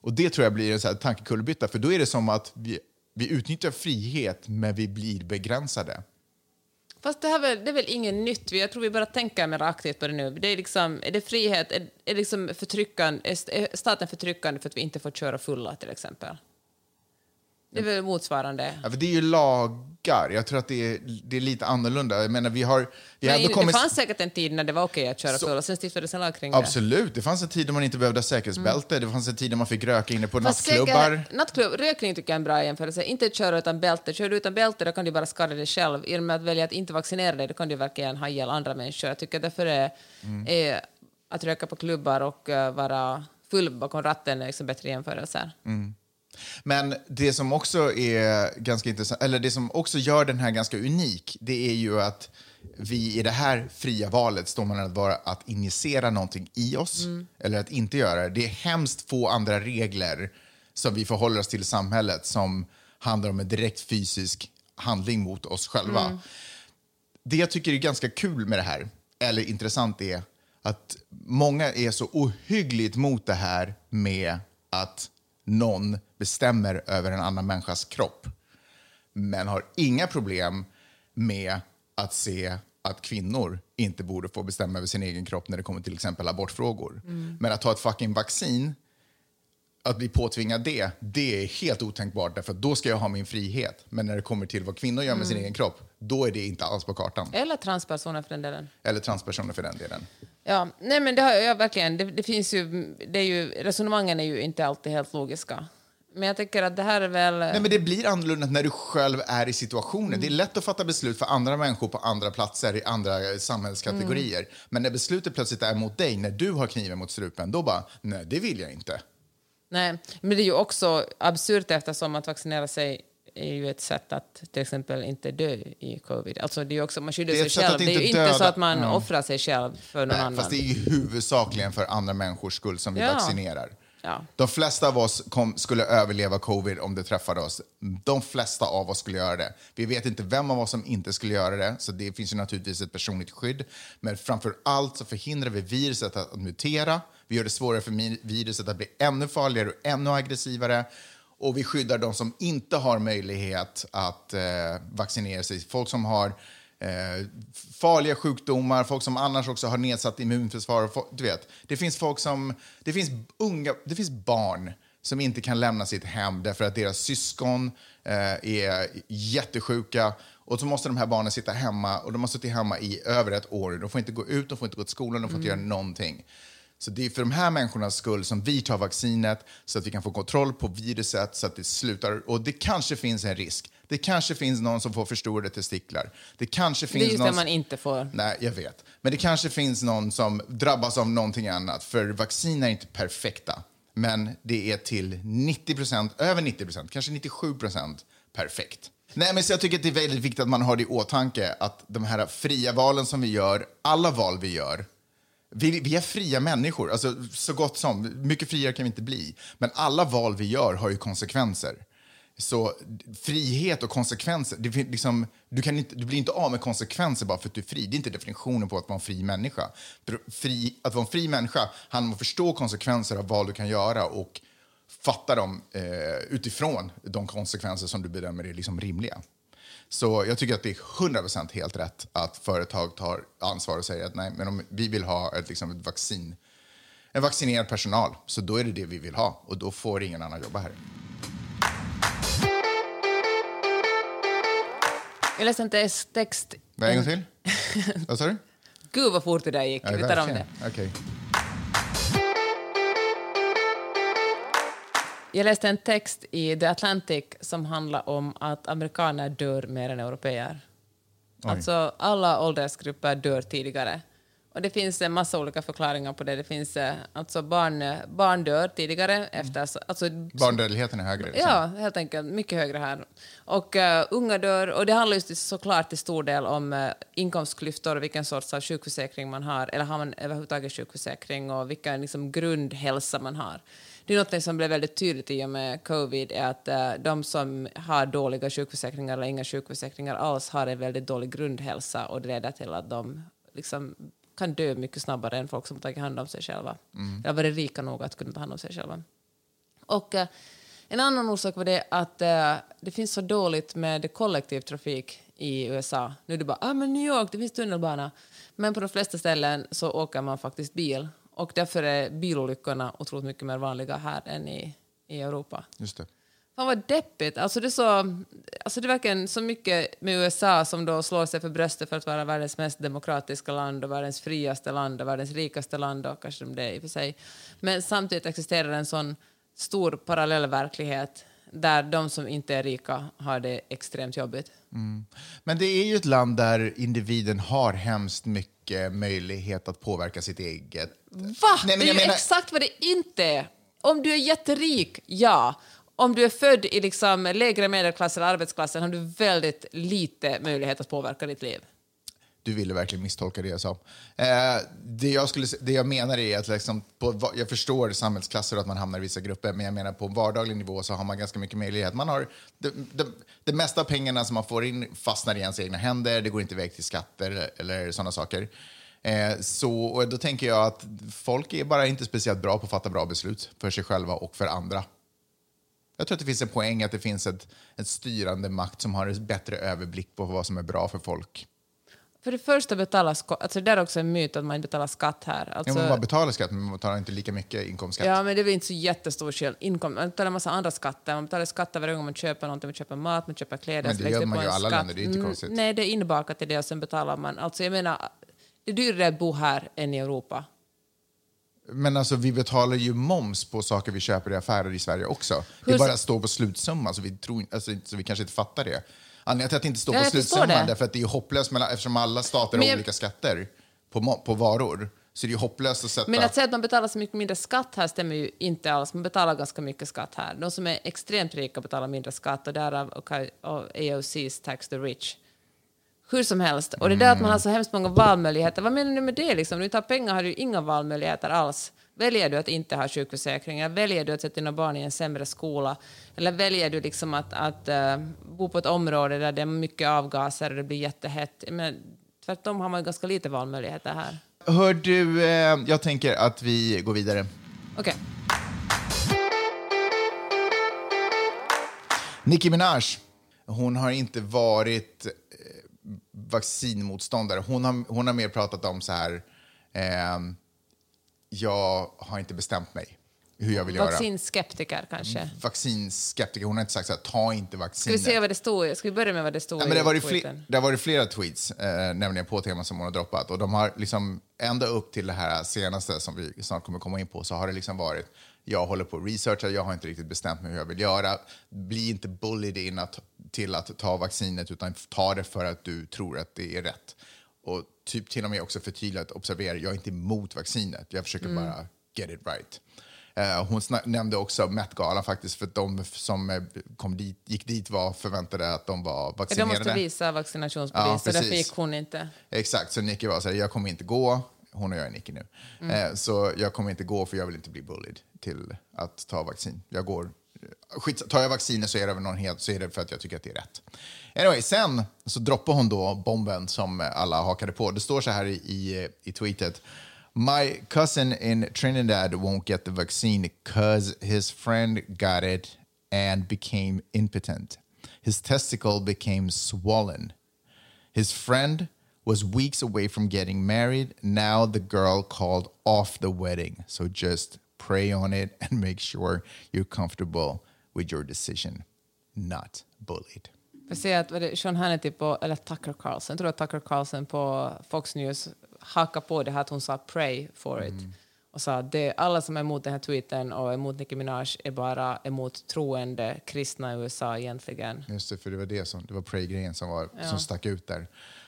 Och det tror jag blir en så här tankekullerbytta, för då är det som att vi, vi utnyttjar frihet men vi blir begränsade. Fast det, här väl, det är väl inget nytt? Jag tror vi bara tänker mer aktivt på det nu. Det är, liksom, är det frihet? Är, är, liksom förtryckande, är staten förtryckande för att vi inte får köra fulla, till exempel? Det är väl motsvarande? Ja, för det är ju lagar. Jag tror att det är, det är lite annorlunda. Jag menar, vi har, vi Men ändå kommit... Det fanns säkert en tid när det var okej att köra Så- full och sen stiftades en lag kring det. Absolut. Det fanns en tid då man inte behövde ha säkerhetsbälte. Det fanns en tid då man fick röka inne på Mm. Fast nattklubbar. nattklubb, rökning tycker jag är en bra jämförelse. Inte köra utan bälte. Kör du utan bälte då kan du bara skada dig själv. I och med att välja att inte vaccinera dig då kan du verkligen ha ihjäl andra människor. Jag tycker därför är, Mm. är att röka på klubbar och eh, vara full bakom ratten är liksom bättre jämförelser. Mm. Men det som också är ganska intressant, eller det som också gör den här ganska unik, det är ju att vi i det här fria valet står man att vara att injicera någonting i oss eller att inte göra det. Det är hemskt få andra regler som vi förhåller oss till i samhället som handlar om en direkt fysisk handling mot oss själva. Det jag tycker är ganska kul med det här, eller intressant, är att många är så ohyggligt mot det här med att någon bestämmer över en annan människas kropp men har inga problem med att se att kvinnor inte borde få bestämma över sin egen kropp när det kommer till exempel abortfrågor. Men att ta ett fucking vaccin, att bli påtvingad det, det är helt otänkbart därför då ska jag ha min frihet. Men när det kommer till vad kvinnor gör med sin egen kropp, då är det inte alls på kartan. Eller transpersoner för den delen. Eller transpersoner för den delen. Ja, nej men det har jag verkligen. Det, det finns ju, det är ju, resonemangen är ju inte alltid helt logiska. Men jag tycker att det här är väl... Nej, men det blir annorlunda när du själv är i situationen. Det är lätt att fatta beslut för andra människor på andra platser i andra samhällskategorier. Men när beslutet plötsligt är mot dig, när du har kniven mot strupen, då bara, nej, det vill jag inte. Nej, men det är ju också absurt eftersom att vaccinera sig är ju ett sätt att till exempel inte dö i covid. Alltså det är också, man skyddar sig själv. Det är ju inte så att man Ja. offrar sig själv för någon Nej, annan. fast det är ju huvudsakligen för andra människors skull som vi Ja. vaccinerar. Ja. De flesta av oss kom, skulle överleva covid om det träffade oss. De flesta av oss skulle göra det. Vi vet inte vem av oss som inte skulle göra det, så det finns ju naturligtvis ett personligt skydd. Men framför allt så förhindrar vi viruset att mutera. Vi gör det svårare för viruset att bli ännu farligare och ännu aggressivare. Och vi skyddar de som inte har möjlighet att eh, vaccinera sig. Folk som har eh, farliga sjukdomar, folk som annars också har nedsatt immunförsvar. Du vet, det finns folk som... Det finns, unga, det finns barn som inte kan lämna sitt hem därför att deras syskon eh, är jättesjuka. Och så måste de här barnen sitta hemma och de har suttit hemma i över ett år. De får inte gå ut, de får inte gå till skolan, de får inte göra någonting. Så det är för de här människornas skull som vi tar vaccinet så att vi kan få kontroll på viruset så att det slutar. Och det kanske finns en risk. Det kanske finns någon som får förstorade testiklar. Det kanske det finns är just någon... det man inte får. Nej, jag vet. Men det kanske finns någon som drabbas av någonting annat. För vaccin är inte perfekta. Men det är till 90% över 90% kanske 97% perfekt. Nej, men så jag tycker att det är väldigt viktigt att man har det i åtanke att de här fria valen som vi gör, alla val vi gör, vi, vi är fria människor, alltså, så gott som. Mycket friare kan vi inte bli. Men alla val vi gör har ju konsekvenser. Så frihet och konsekvenser, det, liksom, du, kan inte, du blir inte av med konsekvenser bara för att du är fri. Det är inte definitionen på att vara en fri människa. Fri, att vara en fri människa handlar om att förstå konsekvenser av val du kan göra och fatta dem eh, utifrån de konsekvenser som du bedömer är liksom rimliga. Så jag tycker att det är 100% helt rätt att företag tar ansvar och säger att nej, men om vi vill ha ett, liksom ett vaccin, en vaccinerad personal, så då är det det vi vill ha och då får ingen annan jobba här. Jag läste en tes- text... Vad, En gång till? Vad sa du? Gud vad fort det där gick. Ja, Vi tar om det. Okej. Jag läste en text i The Atlantic som handlar om att amerikaner dör mer än europeer. Oj. Alltså alla åldersgrupper dör tidigare. Och det finns en massa olika förklaringar på det. Det finns eh, alltså barn, eh, barn dör tidigare efter... Alltså, Barndödligheten är högre. Liksom. Ja, helt enkelt. Mycket högre här. Och uh, unga dör, och det handlar just såklart till stor del om uh, inkomstklyftor och vilken sorts av sjukförsäkring man har, eller har man överhuvudtaget sjukförsäkring och vilken liksom, grundhälsa man har. Det är något som blev väldigt tydligt i och med covid, är att uh, de som har dåliga sjukförsäkringar eller inga sjukförsäkringar alls har en väldigt dålig grundhälsa och det leder till att de liksom, kan dö mycket snabbare än folk som tagit hand om sig själva. Eller varit rika nog att kunna ta hand om sig själva. Och eh, en annan orsak var det att eh, det finns så dåligt med kollektivtrafik i USA. Nu är det bara ah, men New York, det finns tunnelbana. Men på de flesta ställen så åker man faktiskt bil. Och därför är bilolyckorna otroligt mycket mer vanliga här än i, i Europa. Just det. Fan vad deppigt. Alltså det, är så, alltså det är verkligen så mycket med USA som då slår sig för bröstet för att vara världens mest demokratiska land och världens friaste land och världens rikaste land och kanske det är i och för sig. Men samtidigt existerar en sån stor parallell verklighet där de som inte är rika har det extremt jobbigt. Men det är ju ett land där individen har hemskt mycket möjlighet att påverka sitt eget... Va? Nej, men det är menar- exakt vad det inte är. Om du är jätterik, ja. Om du är född i liksom lägre medelklass eller arbetsklassen har du väldigt lite möjlighet att påverka ditt liv. Du ville verkligen misstolka det jag sa. Eh, det, jag skulle, det jag menar är att liksom på, jag förstår samhällsklasser och att man hamnar i vissa grupper, men jag menar på vardaglig nivå så har man ganska mycket möjlighet. Man har, det, det, det mesta av pengarna som man får in fastnar i ens egna händer, det går inte iväg till skatter eller, eller sådana saker. Eh, så, och då tänker jag att folk är bara inte speciellt bra på att fatta bra beslut för sig själva och för andra. Jag tror att det finns en poäng att det finns ett, ett styrande makt som har en bättre överblick på vad som är bra för folk. För det första betalar skatt, alltså det är också en myt att man betalar skatt här. Ja, Alltså, men man betalar skatt, men man betalar inte lika mycket inkomstskatt. Ja, men det är väl inte så jättestor skillnad. Inkom, man betalar en massa andra skatter. Man betalar skatter varje gång man köper någonting. Man köper mat, man köper kläder. Men det gör man ju i alla skatt. länder, det är inte Mm, konstigt. Nej, det är inbakat i det och sen betalar man. Alltså jag menar, det är dyrare att bo här än i Europa. Men alltså, vi betalar ju moms på saker vi köper i affärer i Sverige också. Det Hur- bara står på slutsumma, så vi, tror, alltså, så vi kanske inte fattar det. Anledningen till att det inte står Ja, på jag slutsumman därför att det är hopplöst mellan, eftersom alla stater Men har jag- olika skatter på, på varor. Så det är hopplöst att sätta... Men att säga att man betalar så mycket mindre skatt här stämmer ju inte alls. Man betalar ganska mycket skatt här. De som är extremt rika betalar mindre skatt och därav och, och AOC's tax the rich. Hur som helst. Och det där att man har så hemskt många valmöjligheter. Vad menar du med det? Liksom? När du tar pengar har du inga valmöjligheter alls. Väljer du att inte ha sjukförsäkring? Eller väljer du att sätta dina barn i en sämre skola? Eller väljer du liksom att, att eh, bo på ett område där det är mycket avgaser och det blir jättehett? Men tvärtom har man ganska lite valmöjligheter här. Hör du, eh, jag tänker att vi går vidare. Okej. Nicki Minaj, hon har inte varit eh, vaccinmotståndare. Hon har, hon har mer pratat om så här, ehm, jag har inte bestämt mig hur jag vill göra. Vaccinskeptiker kanske. Vaccinskeptiker. Hon har inte sagt så här, ta inte Ska vi vaccinet. se vad det stod? Ska vi börja med vad det stod Ja, men det, har varit tweeten? det har varit flera tweets, eh, nämligen på teman som hon har droppat. Och de har liksom, ända upp till det här senaste som vi snart kommer komma in på, så har det liksom varit, jag håller på att researcha, jag har inte riktigt bestämt mig hur jag vill göra. Bli inte bullied in att, till att ta vaccinet, utan ta det för att du tror att det är rätt. Och typ till och med också förtydligat, observera, jag är inte emot vaccinet, jag försöker bara get it right. Eh, hon nämnde också Met-galan faktiskt, för de som eh, kom dit, gick dit var förväntade att de var Ja, De vaccinerade. måste visa Ja, vaccinationsbevis, så därför gick hon inte. Exakt, så Nicky var så här, jag kommer inte gå, hon och jag är Nicky nu, Mm. eh, så jag kommer inte gå för jag vill inte bli bullied till att ta vaccin. Jag går, skit, tar jag vaccinet så är det väl någon helt, så är det för att jag tycker att det är rätt. Anyway, sen så droppar hon då bomben som alla hakade på. Det står så här i, i, i tweetet. My cousin in Trinidad won't get the vaccine because his friend got it and became impotent. His testicle became swollen. His friend was weeks away from getting married. Now the girl called off the wedding. So just pray on it and make sure you're comfortable with your decision. Not bullied. Jag ser att det, Sean Hannity på, eller Tucker Carlson, jag tror att Tucker Carlson på Fox News hakar på det här att hon sa pray for it. Och sa att det, alla som är emot den här tweeten och emot Nicki Minaj är bara emot troende kristna i USA egentligen. Just det, för det var det som, det var Pray-grejen som, var, som stack ut där.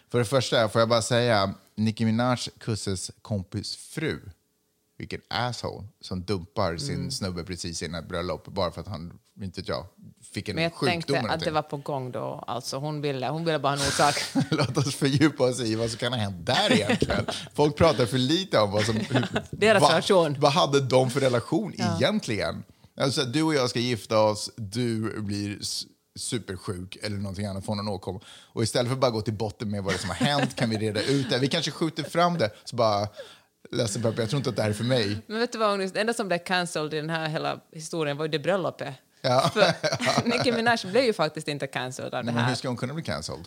För det första, får jag bara säga, Nicki Minaj kusses kompis fru, vilken asshole, som dumpar Mm. sin snubbe precis innan ett bröllop bara för att han, inte jag, fick en Men jag sjukdom tänkte att det var på gång då. Alltså hon ville, hon ville bara ha en orsak. Låt oss fördjupa oss i vad som kan ha hänt där egentligen. Folk pratar för lite om vad som... Deras vad, relation. Vad hade de för relation egentligen? Alltså, du och jag ska gifta oss, du blir supersjuk eller någonting annat, får någon åkomma. Och istället för att bara gå till botten med vad som har hänt kan vi reda ut det. Vi kanske skjuter fram det, så bara... Ledsen Peppe, jag tror inte att det här är för mig. Men vet du vad, Agnes? det enda som blev cancelled i den här hela historien var ju det bröllopet. Ja. För Nicki Minaj blev ju faktiskt inte cancelled av det Men hur här. ska hon kunna bli cancelled?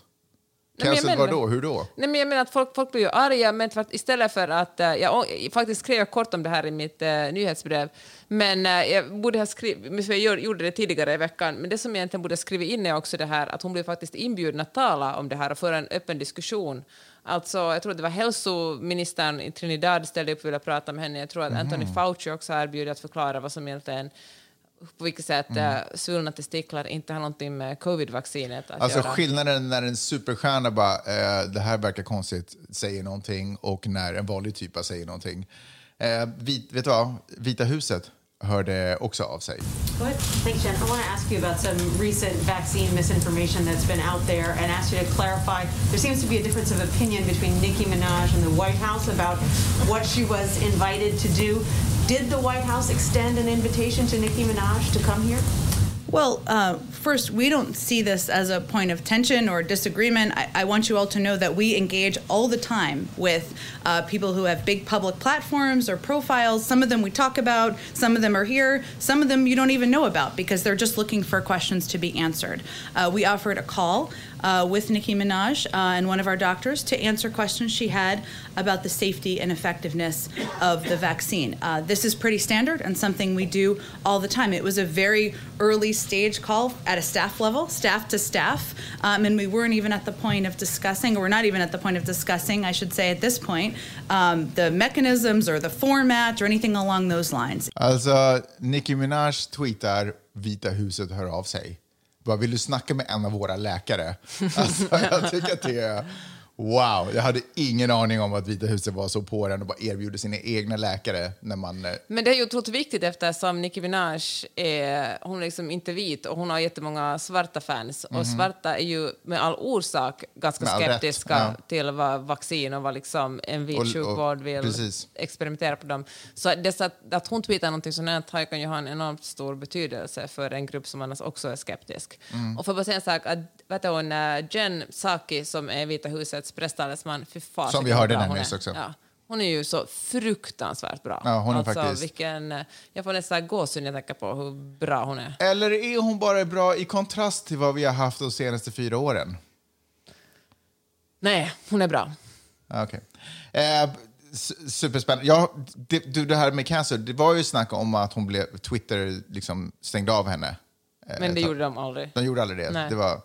Cancelled menar- vadå? Hur då? Nej, men jag menar att folk, folk blir ju arga, men för att istället för att... eh, jag faktiskt skrev jag kort om det här i mitt uh, nyhetsbrev, men eh, jag borde ha skrivit... Jag gjorde det tidigare i veckan, men det som jag egentligen borde skriva in är också det här att hon blev faktiskt inbjuden att tala om det här och föra en öppen diskussion. Alltså, jag tror det var hälsoministern i Trinidad ställde upp och ville prata med henne. Jag tror att Anthony Fauci också har erbjudit att förklara vad som egentligen på vilket sätt mm. svullna testiklar inte har någonting med covid-vaccinet att Alltså göra. skillnaden när en superstjärna bara, eh, det här verkar konstigt, säger någonting och när en vanlig typa säger någonting. Eh, vit, vet du vad? Vita huset hörde också av sig. Go. Thanks, Jen. I want to ask you about some recent vaccine misinformation that's been out there and ask you to clarify. There seems to be a difference of opinion between Nicki Minaj and the White House about what she was invited to do. Did the White House extend an invitation to Nicki Minaj to come here? Well, uh, first, we don't see this as a point of tension or disagreement. I, I want you all to know that we engage all the time with uh, people who have big public platforms or profiles. Some of them we talk about, some of them are here, some of them you don't even know about because they're just looking for questions to be answered. Uh, we offered a call uh, with Nicki Minaj uh, and one of our doctors to answer questions she had about the safety and effectiveness of the vaccine. Uh, this is pretty standard and something we do all the time. It was a very early stage call at a staff level, staff to staff, um, and we weren't even at the point of discussing, or we're not even at the point of discussing, I should say at this point, um, the mechanisms or the format or anything along those lines. Alltså, Nicki Minaj tweetar Vita huset hör av sig. Bara, vill du snacka med en av våra läkare? Alltså, jag tycker att det är... Wow, jag hade ingen aning om att Vita huset var så på den och bara erbjuder sina egna läkare när man... eh, Men det är ju otroligt viktigt eftersom Nicki Minaj är, hon är liksom inte vit och hon har jättemånga svarta fans. Och svarta är ju med all orsak ganska Mhm. All skeptiska ja. till vad vaccin och vad liksom en vit och- sjukvård vill precis. experimentera på dem. Så det så att, att hon tweetar någonting sånt här kan ju ha en enormt stor betydelse för en grupp som annars också är skeptisk. Mm. Och för att bara säga en sak, att, vet du, hon, eh, Jen Psaki som är Vita husets presstalesman, fy fan Som vi hörde hon nyss också. Ja. Hon är ju så fruktansvärt bra. Ja, hon är alltså, faktiskt- Vilken, eh, jag får nästan gåshud när jag tänker på hur bra hon är. Eller är hon bara bra i kontrast till vad vi har haft de senaste fyra åren? Nej, hon är bra. Ah, Okej. Eh, s- superspännande. Ja, det, du, det här med cancer, det var ju snack om att hon blev, Twitter liksom stängde av henne. Eh, Men det gjorde de aldrig. De gjorde aldrig det. Nej. det var,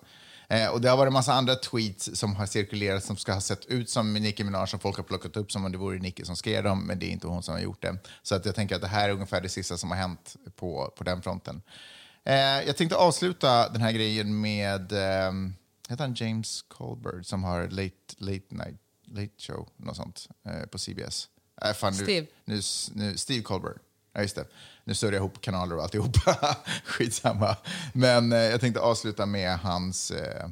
eh, och det har varit en massa andra tweets som har cirkulerat som ska ha sett ut som Nicki Minaj som folk har plockat upp som om det vore Nicki som skrev dem, men det är inte hon som har gjort det. Så att jag tänker att det här är ungefär det sista som har hänt på, på den fronten. Eh, jag tänkte avsluta den här grejen med, eh, heter han James Colbert som har Late, late Night Late Show, något sånt, eh, på CBS. Äh, fan, nu, Steve. Nu, nu, Steve Colbert. Ja, just det. Nu surrar jag ihop kanaler och alltihopa. Skitsamma. Men eh, jag tänkte avsluta med hans, eh,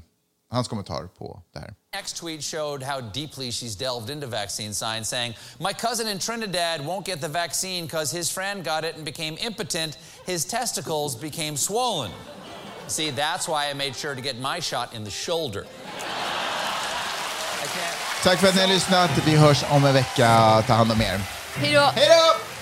hans kommentar på det här. Next tweet showed how deeply she's delved into vaccine science, saying, My cousin in Trinidad won't get the vaccine because his friend got it and became impotent. His testicles became swollen. See, that's why I made sure to get my shot in the shoulder. I can't. Tack för att ni har lyssnat. Vi hörs om en vecka. Ta hand om er. Hej då! Hej då!